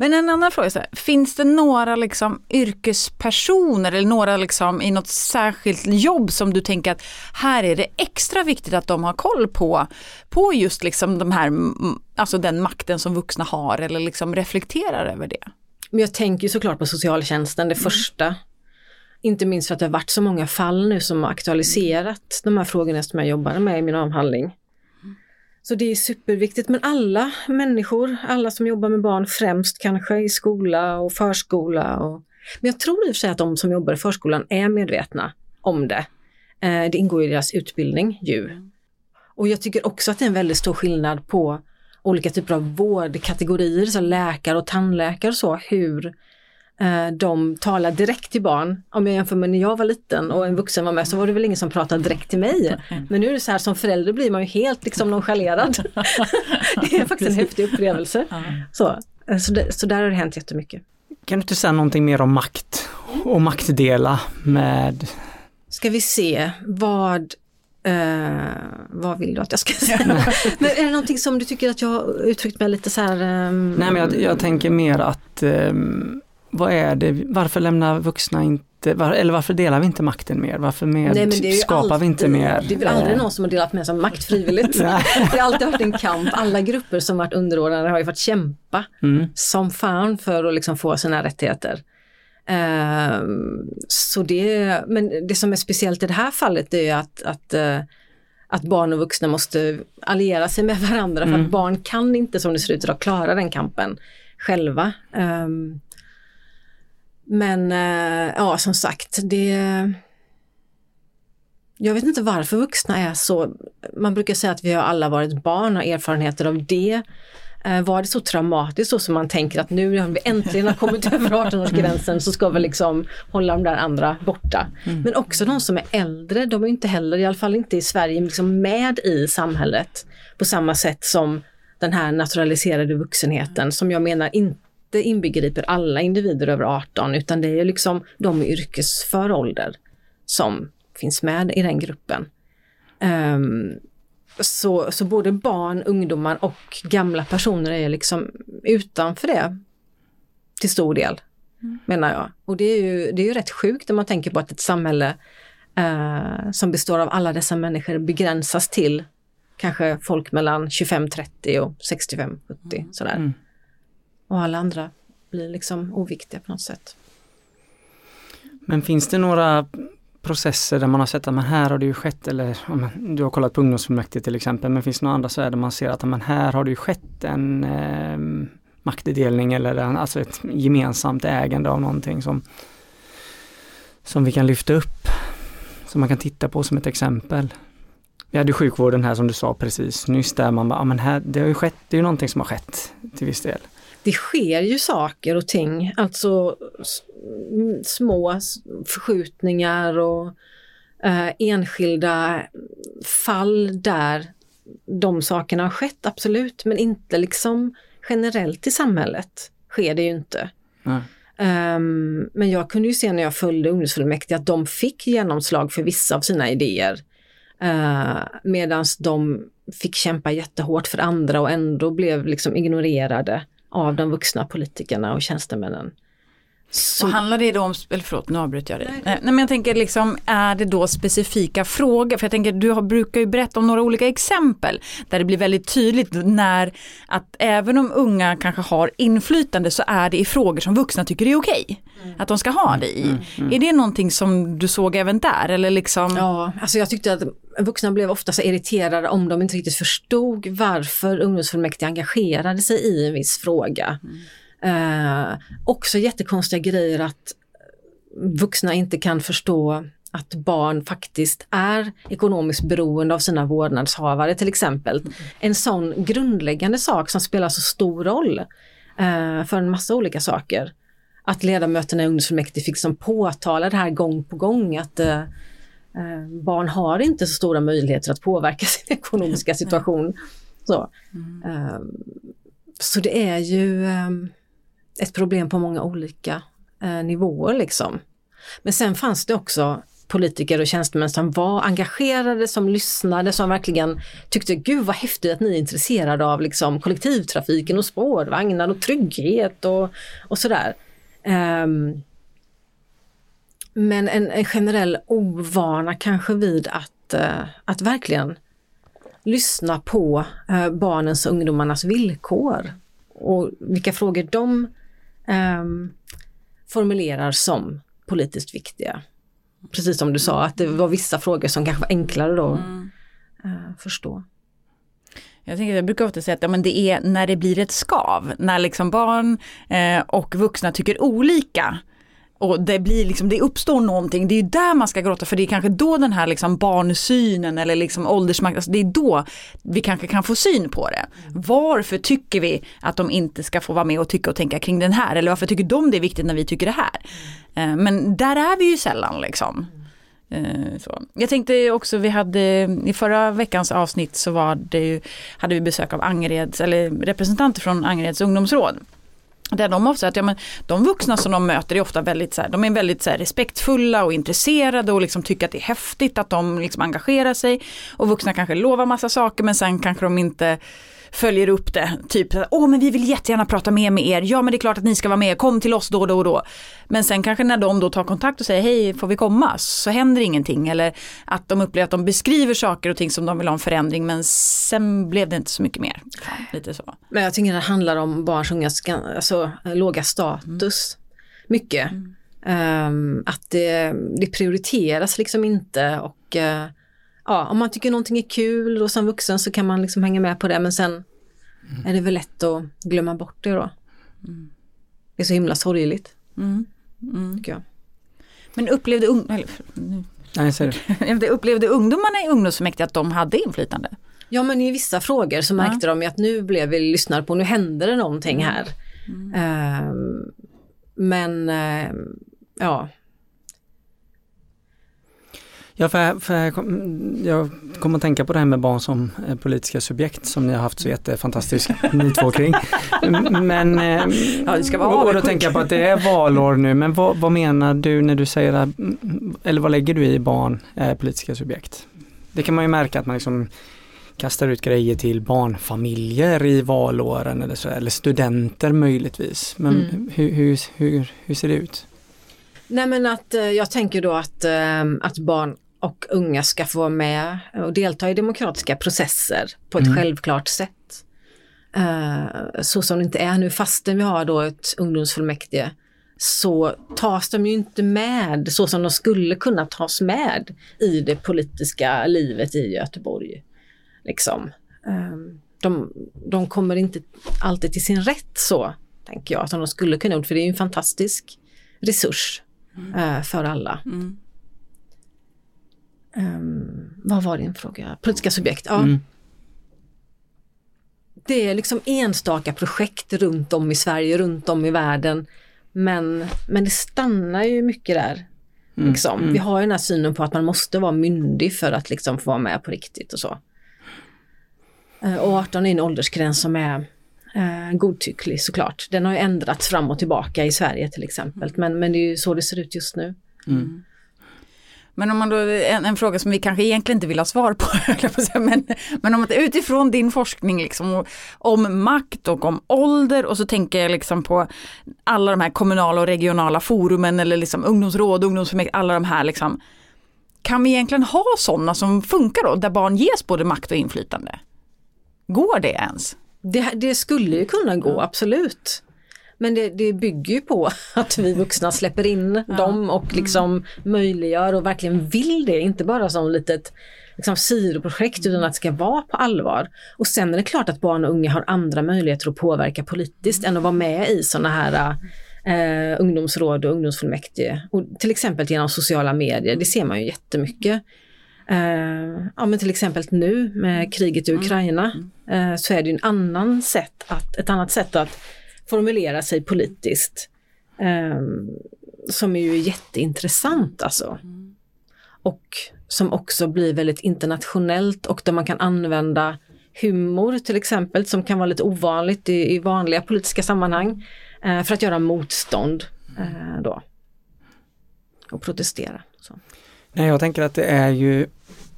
[SPEAKER 2] men en annan fråga, så här, finns det några liksom yrkespersoner eller några liksom i något särskilt jobb som du tänker att här är det extra viktigt att de har koll på, på just liksom de här, alltså den makten som vuxna har eller liksom reflekterar över det?
[SPEAKER 3] Men jag tänker såklart på socialtjänsten, det mm. första. Inte minst för att det har varit så många fall nu som har aktualiserat de här frågorna som jag jobbade med i min avhandling. Så det är superviktigt, men alla människor, alla som jobbar med barn främst kanske i skola och förskola. Och, men jag tror i och för sig att de som jobbar i förskolan är medvetna om det. Eh, det ingår i deras utbildning ju. Och jag tycker också att det är en väldigt stor skillnad på olika typer av vårdkategorier, så läkare och tandläkare och så, hur Eh, de talar direkt till barn. Om jag jämför med när jag var liten och en vuxen var med så var det väl ingen som pratade direkt till mig. Men nu är det så här som förälder blir man ju helt liksom nonchalerad. (laughs) det är faktiskt en häftig upplevelse. Så, eh, så, det, så där har det hänt jättemycket.
[SPEAKER 1] Kan du inte säga någonting mer om makt och maktdela med
[SPEAKER 3] Ska vi se vad Uh, vad vill du att jag ska säga? (laughs) men är det någonting som du tycker att jag har uttryckt mig lite så här? Um...
[SPEAKER 1] Nej men jag, jag, tänker mer att um, vad är det, varför lämnar vuxna inte, var, eller varför delar vi inte makten mer? Varför med, Nej, skapar alltid, vi inte mer?
[SPEAKER 3] Det är väl aldrig någon som har delat med sig av makt frivilligt. (laughs) det har alltid varit en kamp. Alla grupper som varit underordnade har ju fått kämpa mm. som fan för att liksom få sina rättigheter. Uh, så det, men det som är speciellt i det här fallet är att, att uh, att barn och vuxna måste alliera sig med varandra för att barn kan inte som det ser ut idag klara den kampen själva. Um, men uh, ja, som sagt, det jag vet inte varför vuxna är så, man brukar säga att vi har alla varit barn och erfarenheter av det. Eh, var det så traumatiskt så som man tänker att nu har vi äntligen kommit (laughs) över 18-årsgränsen så ska vi liksom hålla de där andra borta. Mm. Men också de som är äldre, de är inte heller, i alla fall inte i Sverige, liksom med i samhället på samma sätt som den här naturaliserade vuxenheten som jag menar inte inbegriper alla individer över 18 utan det är liksom de i yrkesför ålder som finns med i den gruppen. Um, så, så både barn, ungdomar och gamla personer är liksom utanför det till stor del, mm. menar jag. Och det är, ju, det är ju rätt sjukt när man tänker på att ett samhälle uh, som består av alla dessa människor begränsas till kanske folk mellan 25-30 och 65-70 mm. sådär. Mm. Och alla andra blir liksom oviktiga på något sätt.
[SPEAKER 1] Men finns det några processer där man har sett att men här har det ju skett, eller du har kollat på ungdomsfullmäktige till exempel, men finns det några andra så där man ser att men här har det ju skett en eh, maktdelning eller en, alltså ett gemensamt ägande av någonting som, som vi kan lyfta upp, som man kan titta på som ett exempel. Vi hade sjukvården här som du sa precis nyss där man bara, ja men här, det har ju skett, det är ju någonting som har skett till viss del
[SPEAKER 3] det sker ju saker och ting, alltså små förskjutningar och eh, enskilda fall där de sakerna har skett, absolut, men inte liksom generellt i samhället sker det ju inte. Mm. Um, men jag kunde ju se när jag följde ungdomsfullmäktige att de fick genomslag för vissa av sina idéer. Uh, eh, Medan de fick kämpa jättehårt för andra och ändå blev liksom ignorerade av de vuxna politikerna och tjänstemännen.
[SPEAKER 2] Så handlar det då om, eller förlåt nu avbryter jag dig. Nej. Nej men jag tänker liksom, är det då specifika frågor? För jag tänker du har, brukar ju berätta om några olika exempel där det blir väldigt tydligt när att även om unga kanske har inflytande så är det i frågor som vuxna tycker är okej. Mm. Att de ska ha det i. Mm, mm. Är det någonting som du såg även där eller liksom?
[SPEAKER 3] Ja, alltså jag tyckte att vuxna blev ofta så irriterade om de inte riktigt förstod varför ungdomsfullmäktige engagerade sig i en viss fråga. Eh, också jättekonstiga grejer att vuxna inte kan förstå att barn faktiskt är ekonomiskt beroende av sina vårdnadshavare till exempel. En sån grundläggande sak som spelar så stor roll eh, för en massa olika saker. Att ledamöterna i ungdomsfullmäktige fick som påtala det här gång på gång att eh, eh barn har inte så stora möjligheter att påverka (laughs) sin ekonomiska situation. Så, mm. eh, så det är ju ehm, ett problem på många olika eh, nivåer liksom. Men sen fanns det också politiker och tjänstemän som var engagerade, som lyssnade, som verkligen tyckte gud vad häftigt att ni är intresserade av liksom, kollektivtrafiken och spårvagnar och trygghet och, och sådär. Um, men en, en, generell ovana kanske vid att, uh, att verkligen lyssna på uh, barnens och ungdomarnas villkor och vilka frågor de um, formulerar som politiskt viktiga. Precis som du sa, att det var vissa frågor som kanske var enklare då mm. uh, förstå.
[SPEAKER 2] Jag, tänker, jag brukar ofta säga att ja, men det är när det blir ett skav, när liksom barn eh, och vuxna tycker olika och det blir liksom, det uppstår någonting, det är ju där man ska gråta för det är kanske då den här liksom barnsynen eller liksom åldersmakt, alltså det är då vi kanske kan få syn på det. Varför tycker vi att de inte ska få vara med och tycka och tänka kring den här eller varför tycker de det är viktigt när vi tycker det här? Eh, men där är vi ju sällan liksom. Eh, så. Jag tänkte också, vi hade i förra veckans avsnitt så var det ju, hade vi besök av Angereds, eller representanter från Angereds ungdomsråd. Där de ofta att ja, men de vuxna som de möter är ofta väldigt, så här, de är väldigt så här, respektfulla och intresserade och liksom tycker att det är häftigt att de liksom engagerar sig. Och vuxna kanske lovar massa saker men sen kanske de inte följer upp det. Typ, åh men vi vill jättegärna prata mer med er, ja men det är klart att ni ska vara med, kom till oss då och då och då. Men sen kanske när de då tar kontakt och säger hej, får vi komma? Så händer ingenting. Eller att de upplever att de beskriver saker och ting som de vill ha en förändring men sen blev det inte så mycket mer. Lite så.
[SPEAKER 3] Men jag tycker det handlar om barns ungas alltså, låga status. Mm. Mycket. Mm. Um, att det, det, prioriteras liksom inte och uh, ja, om man tycker någonting är kul och som vuxen så kan man liksom hänga med på det men sen är det väl lätt att glömma bort det då. Det är så himla sorgligt.
[SPEAKER 2] Mm. Mm.
[SPEAKER 3] Tycker jag.
[SPEAKER 2] Men upplevde, ung, eller, nu-
[SPEAKER 1] Nej, du. (laughs)
[SPEAKER 2] upplevde ungdomarna i ungdomsfullmäktige att de hade inflytande?
[SPEAKER 3] Ja men i vissa frågor så märkte de ju att nu blev vi lyssnade på, nu hände det någonting här. Ehm, men ehm, ja,
[SPEAKER 1] Ja, för, för jag, kom, jag kommer att tänka på det här med barn som eh, politiska subjekt som ni har haft så jättefantastiskt ni två kring. Men, eh,
[SPEAKER 2] Ja, det ska vara
[SPEAKER 1] och, och då tänker jag på att det är valår nu, men vad, vad menar du när du säger, att- eller vad lägger du i barn eh, politiska subjekt? Det kan man ju märka att man liksom kastar ut grejer till barnfamiljer i valåren eller så, eller studenter möjligtvis. Men
[SPEAKER 3] Mm.
[SPEAKER 1] hur, hur, hur, hur ser det ut?
[SPEAKER 3] Nej men att jag tänker då att, att barn och unga ska få vara med och delta i demokratiska processer på ett
[SPEAKER 1] Mm.
[SPEAKER 3] självklart sätt. Eh, så som det inte är nu fastän vi har då ett ungdomsfullmäktige så tas de ju inte med så som de skulle kunna tas med i det politiska livet i Göteborg. Liksom. Eh, de, de kommer inte alltid till sin rätt så, tänker jag, som de skulle kunna för det är ju en fantastisk resurs eh, för alla.
[SPEAKER 2] Mm.
[SPEAKER 3] Um, vad var din fråga? Politiska subjekt? Ja.
[SPEAKER 1] Mm.
[SPEAKER 3] Det är liksom enstaka projekt runt om i Sverige, runt om i världen. Men, men det stannar ju mycket där.
[SPEAKER 1] Mm.
[SPEAKER 3] Liksom.
[SPEAKER 1] Mm.
[SPEAKER 3] Vi har ju den här synen på att man måste vara myndig för att liksom få vara med på riktigt och så. Eh, Och 18 är en åldersgräns som är eh, godtycklig såklart. Den har ju ändrats fram och tillbaka i Sverige till exempel. Men, men det är ju så det ser ut just nu.
[SPEAKER 1] Mm.
[SPEAKER 2] Men om man då, en, en fråga som vi kanske egentligen inte vill ha svar på, (laughs) men, men om att utifrån din forskning liksom, om makt och om ålder och så tänker jag liksom på alla de här kommunala och regionala forumen eller liksom ungdomsråd, ungdomsfullmäktige, alla de här liksom. Kan vi egentligen ha sådana som funkar då, där barn ges både makt och inflytande? Går det ens?
[SPEAKER 3] Det, det skulle ju kunna gå, absolut. Men det, det bygger ju på (laughs) att vi vuxna släpper in dem och liksom möjliggör och verkligen vill det, inte bara som litet liksom, sidoprojekt utan att det ska vara på allvar. Och sen är det klart att barn och unga har andra möjligheter att påverka politiskt än att vara med i sådana här eh, ungdomsråd och ungdomsfullmäktige. Och till exempel genom sociala medier, det ser man ju jättemycket. Eh, ja men till exempel nu med kriget i Ukraina eh, så är det en annan sätt att, ett annat sätt att formulera sig politiskt. Eh, som är ju jätteintressant alltså. Och som också blir väldigt internationellt och där man kan använda humor till exempel som kan vara lite ovanligt i, i vanliga politiska sammanhang eh, för att göra motstånd eh, då. Och protestera. Så.
[SPEAKER 1] Nej, jag tänker att det är ju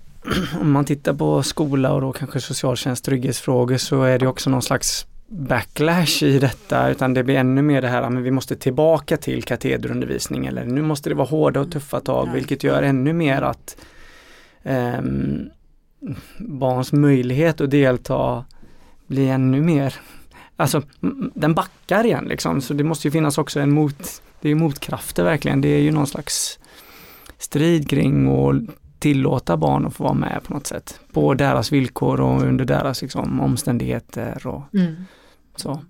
[SPEAKER 1] (clears throat) om man tittar på skola och då kanske socialtjänst, trygghetsfrågor så är det också någon slags backlash i detta utan det blir ännu mer det här men vi måste tillbaka till katederundervisning eller nu måste det vara hårda och tuffa tag
[SPEAKER 2] Ja.
[SPEAKER 1] vilket gör ännu mer att ehm, barns möjlighet att delta blir ännu mer Alltså den backar igen liksom så det måste ju finnas också en mot Det är motkrafter verkligen, det är ju någon slags strid kring och tillåta barn att få vara med på något sätt. På deras villkor och under deras liksom, omständigheter och så.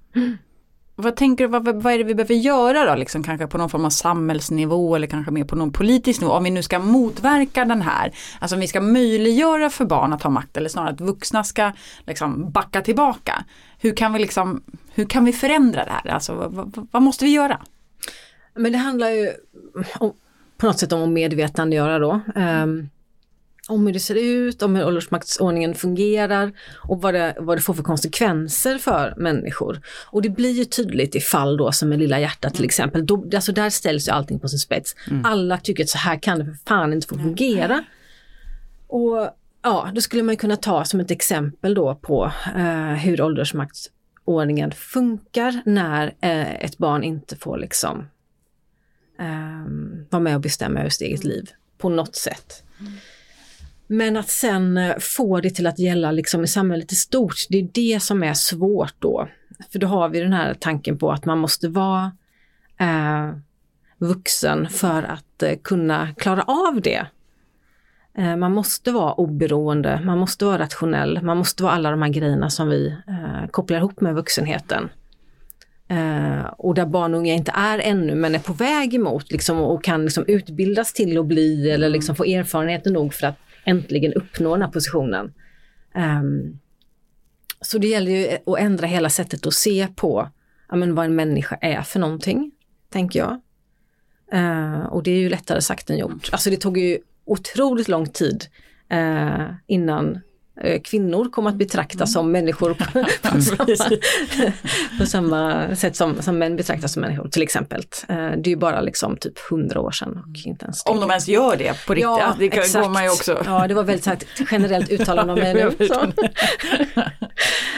[SPEAKER 2] Vad tänker du, vad, vad är det vi behöver göra då, liksom, kanske på någon form av samhällsnivå eller kanske mer på någon politisk nivå, om vi nu ska motverka den här, alltså om vi ska möjliggöra för barn att ha makt eller snarare att vuxna ska liksom backa tillbaka. Hur kan vi liksom, hur kan vi förändra det här? Alltså vad, vad, vad måste vi göra?
[SPEAKER 3] Men det handlar ju om, på något sätt om att medvetandegöra då. Um, om hur det ser ut, om hur åldersmaktsordningen fungerar och vad det, vad det får för konsekvenser för människor. Och det blir ju tydligt i fall då som med Lilla hjärtat till exempel. Då, alltså där ställs ju allting på sin spets. Alla tycker att så här kan det för fan inte få fungera. Och ja, då skulle man kunna ta som ett exempel då på eh, hur åldersmaktsordningen funkar när eh, ett barn inte får liksom um, vara med och bestämma över sitt eget liv på något sätt. Men att sen eh, få det till att gälla liksom i samhället i stort, det är det som är svårt då. För då har vi den här tanken på att man måste vara eh, vuxen för att eh, kunna klara av det. Eh, man måste vara oberoende, man måste vara rationell, man måste vara alla de här grejerna som vi eh, kopplar ihop med vuxenheten. Eh, och där barn och unga inte är ännu men är på väg emot liksom, och kan liksom, utbildas till att bli eller liksom, få erfarenheter nog för att äntligen uppnå den här positionen. Um, så det gäller ju att ändra hela sättet att se på ja, men vad en människa är för någonting, tänker jag. Uh, och det är ju lättare sagt än gjort. Alltså det tog ju otroligt lång tid uh, innan kvinnor kom att betraktas som människor på, (laughs) på, samma, på samma sätt som, som män betraktas som människor till exempel. det är ju bara liksom typ hundra år sedan och inte ens
[SPEAKER 2] Om de ens gör det på riktigt,
[SPEAKER 3] ja,
[SPEAKER 2] det
[SPEAKER 3] exakt.
[SPEAKER 2] går man ju också.
[SPEAKER 3] Ja, det var väldigt sagt, generellt uttalande av (laughs) mig nu.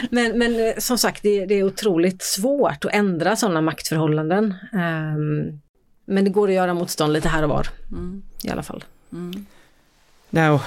[SPEAKER 3] Men, men som sagt, det, det, är otroligt svårt att ändra sådana maktförhållanden. Um, men det går att göra motstånd lite här och var mm. i alla fall. Mm.
[SPEAKER 1] Nej,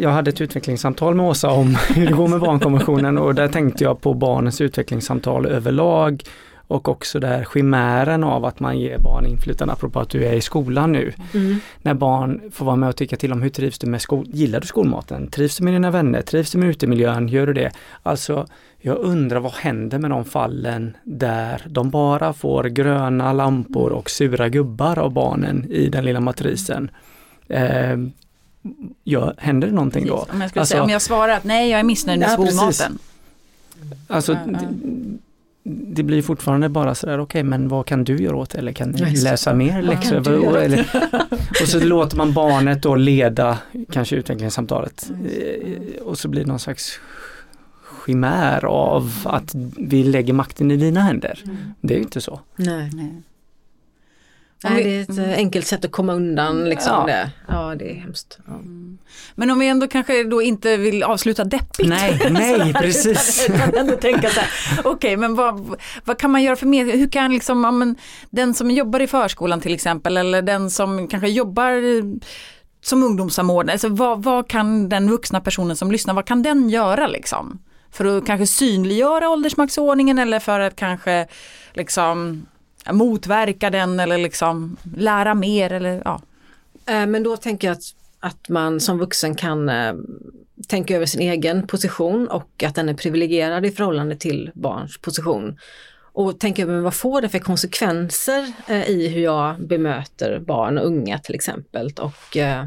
[SPEAKER 1] jag hade ett utvecklingssamtal med Åsa om (laughs) hur det går med barnkonventionen och där tänkte jag på barnens utvecklingssamtal överlag och också där chimären av att man ger barn inflytande, apropå att du är i skolan nu. Mm. När barn får vara med och tycka till om hur trivs du med skolan, gillar du skolmaten? Trivs du med dina vänner? Trivs du med utemiljön? Gör du det? Alltså, jag undrar vad händer med de fallen där de bara får gröna lampor och sura gubbar av barnen i den lilla matrisen. Eh, ja, händer det någonting
[SPEAKER 2] precis.
[SPEAKER 1] då?
[SPEAKER 2] Om jag, alltså, säga, om jag svarar att nej, jag är missnöjd med skolmaten.
[SPEAKER 1] Alltså, mm det blir fortfarande bara sådär, okej okay, men vad kan du göra åt eller kan du läsa mer läxor? Och, eller, (laughs) och så låter man barnet då leda kanske utvecklingssamtalet mm. och så blir det någon slags skimär av att vi lägger makten i dina händer. Mm. Det är ju inte så.
[SPEAKER 3] Nej. Nej. Nej, det är ett mm. enkelt sätt att komma undan liksom ja. det. Ja, det är hemskt. Ja. Mm.
[SPEAKER 2] Men om vi ändå kanske då inte vill avsluta deppigt.
[SPEAKER 1] Nej, nej (laughs) precis.
[SPEAKER 2] Okej, okay, men vad, vad kan man göra för mer? Hur kan liksom, ja, men, den som jobbar i förskolan till exempel eller den som kanske jobbar som ungdomssamordnare, alltså, vad, vad kan den vuxna personen som lyssnar, vad kan den göra liksom? För att kanske synliggöra åldersmaktsordningen eller för att kanske liksom motverka den eller liksom lära mer eller ja.
[SPEAKER 3] Eh, men då tänker jag att, att man som vuxen kan eh, tänka över sin egen position och att den är privilegierad i förhållande till barns position. Och tänka över vad får det för konsekvenser eh, i hur jag bemöter barn och unga till exempel. Och eh,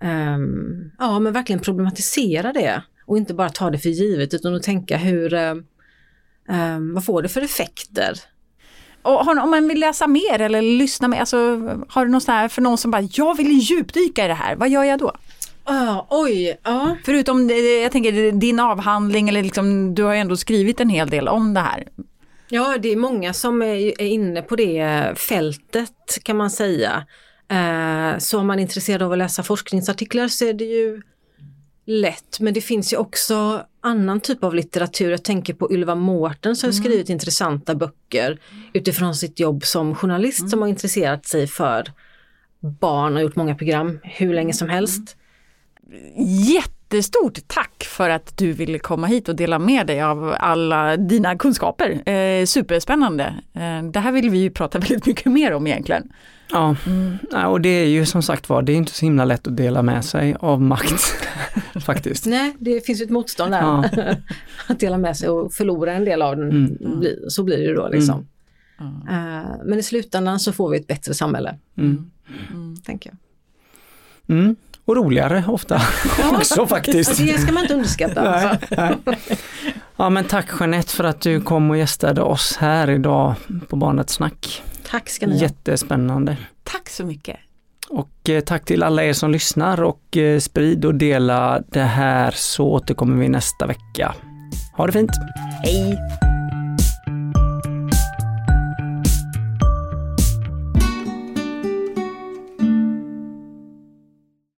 [SPEAKER 3] ehm, ja, men verkligen problematisera det och inte bara ta det för givet utan att tänka hur, um, vad får det för effekter?
[SPEAKER 2] Och om man vill läsa mer eller lyssna mer, alltså, har du något sånt här för någon som bara, jag vill djupdyka i det här, vad gör jag då?
[SPEAKER 3] Uh, oj, uh.
[SPEAKER 2] Förutom, jag tänker din avhandling eller liksom, du har ju ändå skrivit en hel del om det här.
[SPEAKER 3] Ja, det är många som är, inne på det fältet kan man säga. Uh, så om man är intresserad av att läsa forskningsartiklar så är det ju lätt. Men det finns ju också annan typ av litteratur. Jag tänker på Ylva Mårten som har mm. skrivit intressanta böcker utifrån sitt jobb som journalist mm. som har intresserat sig för barn och gjort många program hur länge som helst.
[SPEAKER 2] Jättestort tack för att du ville komma hit och dela med dig av alla dina kunskaper. Eh, superspännande. Eh, det här vill vi ju prata (laughs) väldigt mycket mer om egentligen.
[SPEAKER 1] Ja, mm. och det är ju som sagt var, det är inte så himla lätt att dela med sig av makt (laughs) faktiskt.
[SPEAKER 3] Nej, det finns ett motstånd där. Ja. (laughs) att dela med sig och förlora en del av den, mm. så blir det då liksom. Mm. Uh, men i slutändan så får vi ett bättre samhälle. Mm. Mm. Tänker jag.
[SPEAKER 1] Mm. Och roligare ofta (laughs) också faktiskt.
[SPEAKER 3] Det ska man inte underskatta.
[SPEAKER 1] nej, nej. Ja men tack Jeanette för att du kom och gästade oss här idag på Barnets snack.
[SPEAKER 3] Tack ska ni ha.
[SPEAKER 1] Jättespännande.
[SPEAKER 2] Tack så mycket.
[SPEAKER 1] Och eh, tack till alla er som lyssnar och eh, sprid och dela det här så återkommer vi nästa vecka. Ha det fint!
[SPEAKER 2] Hej!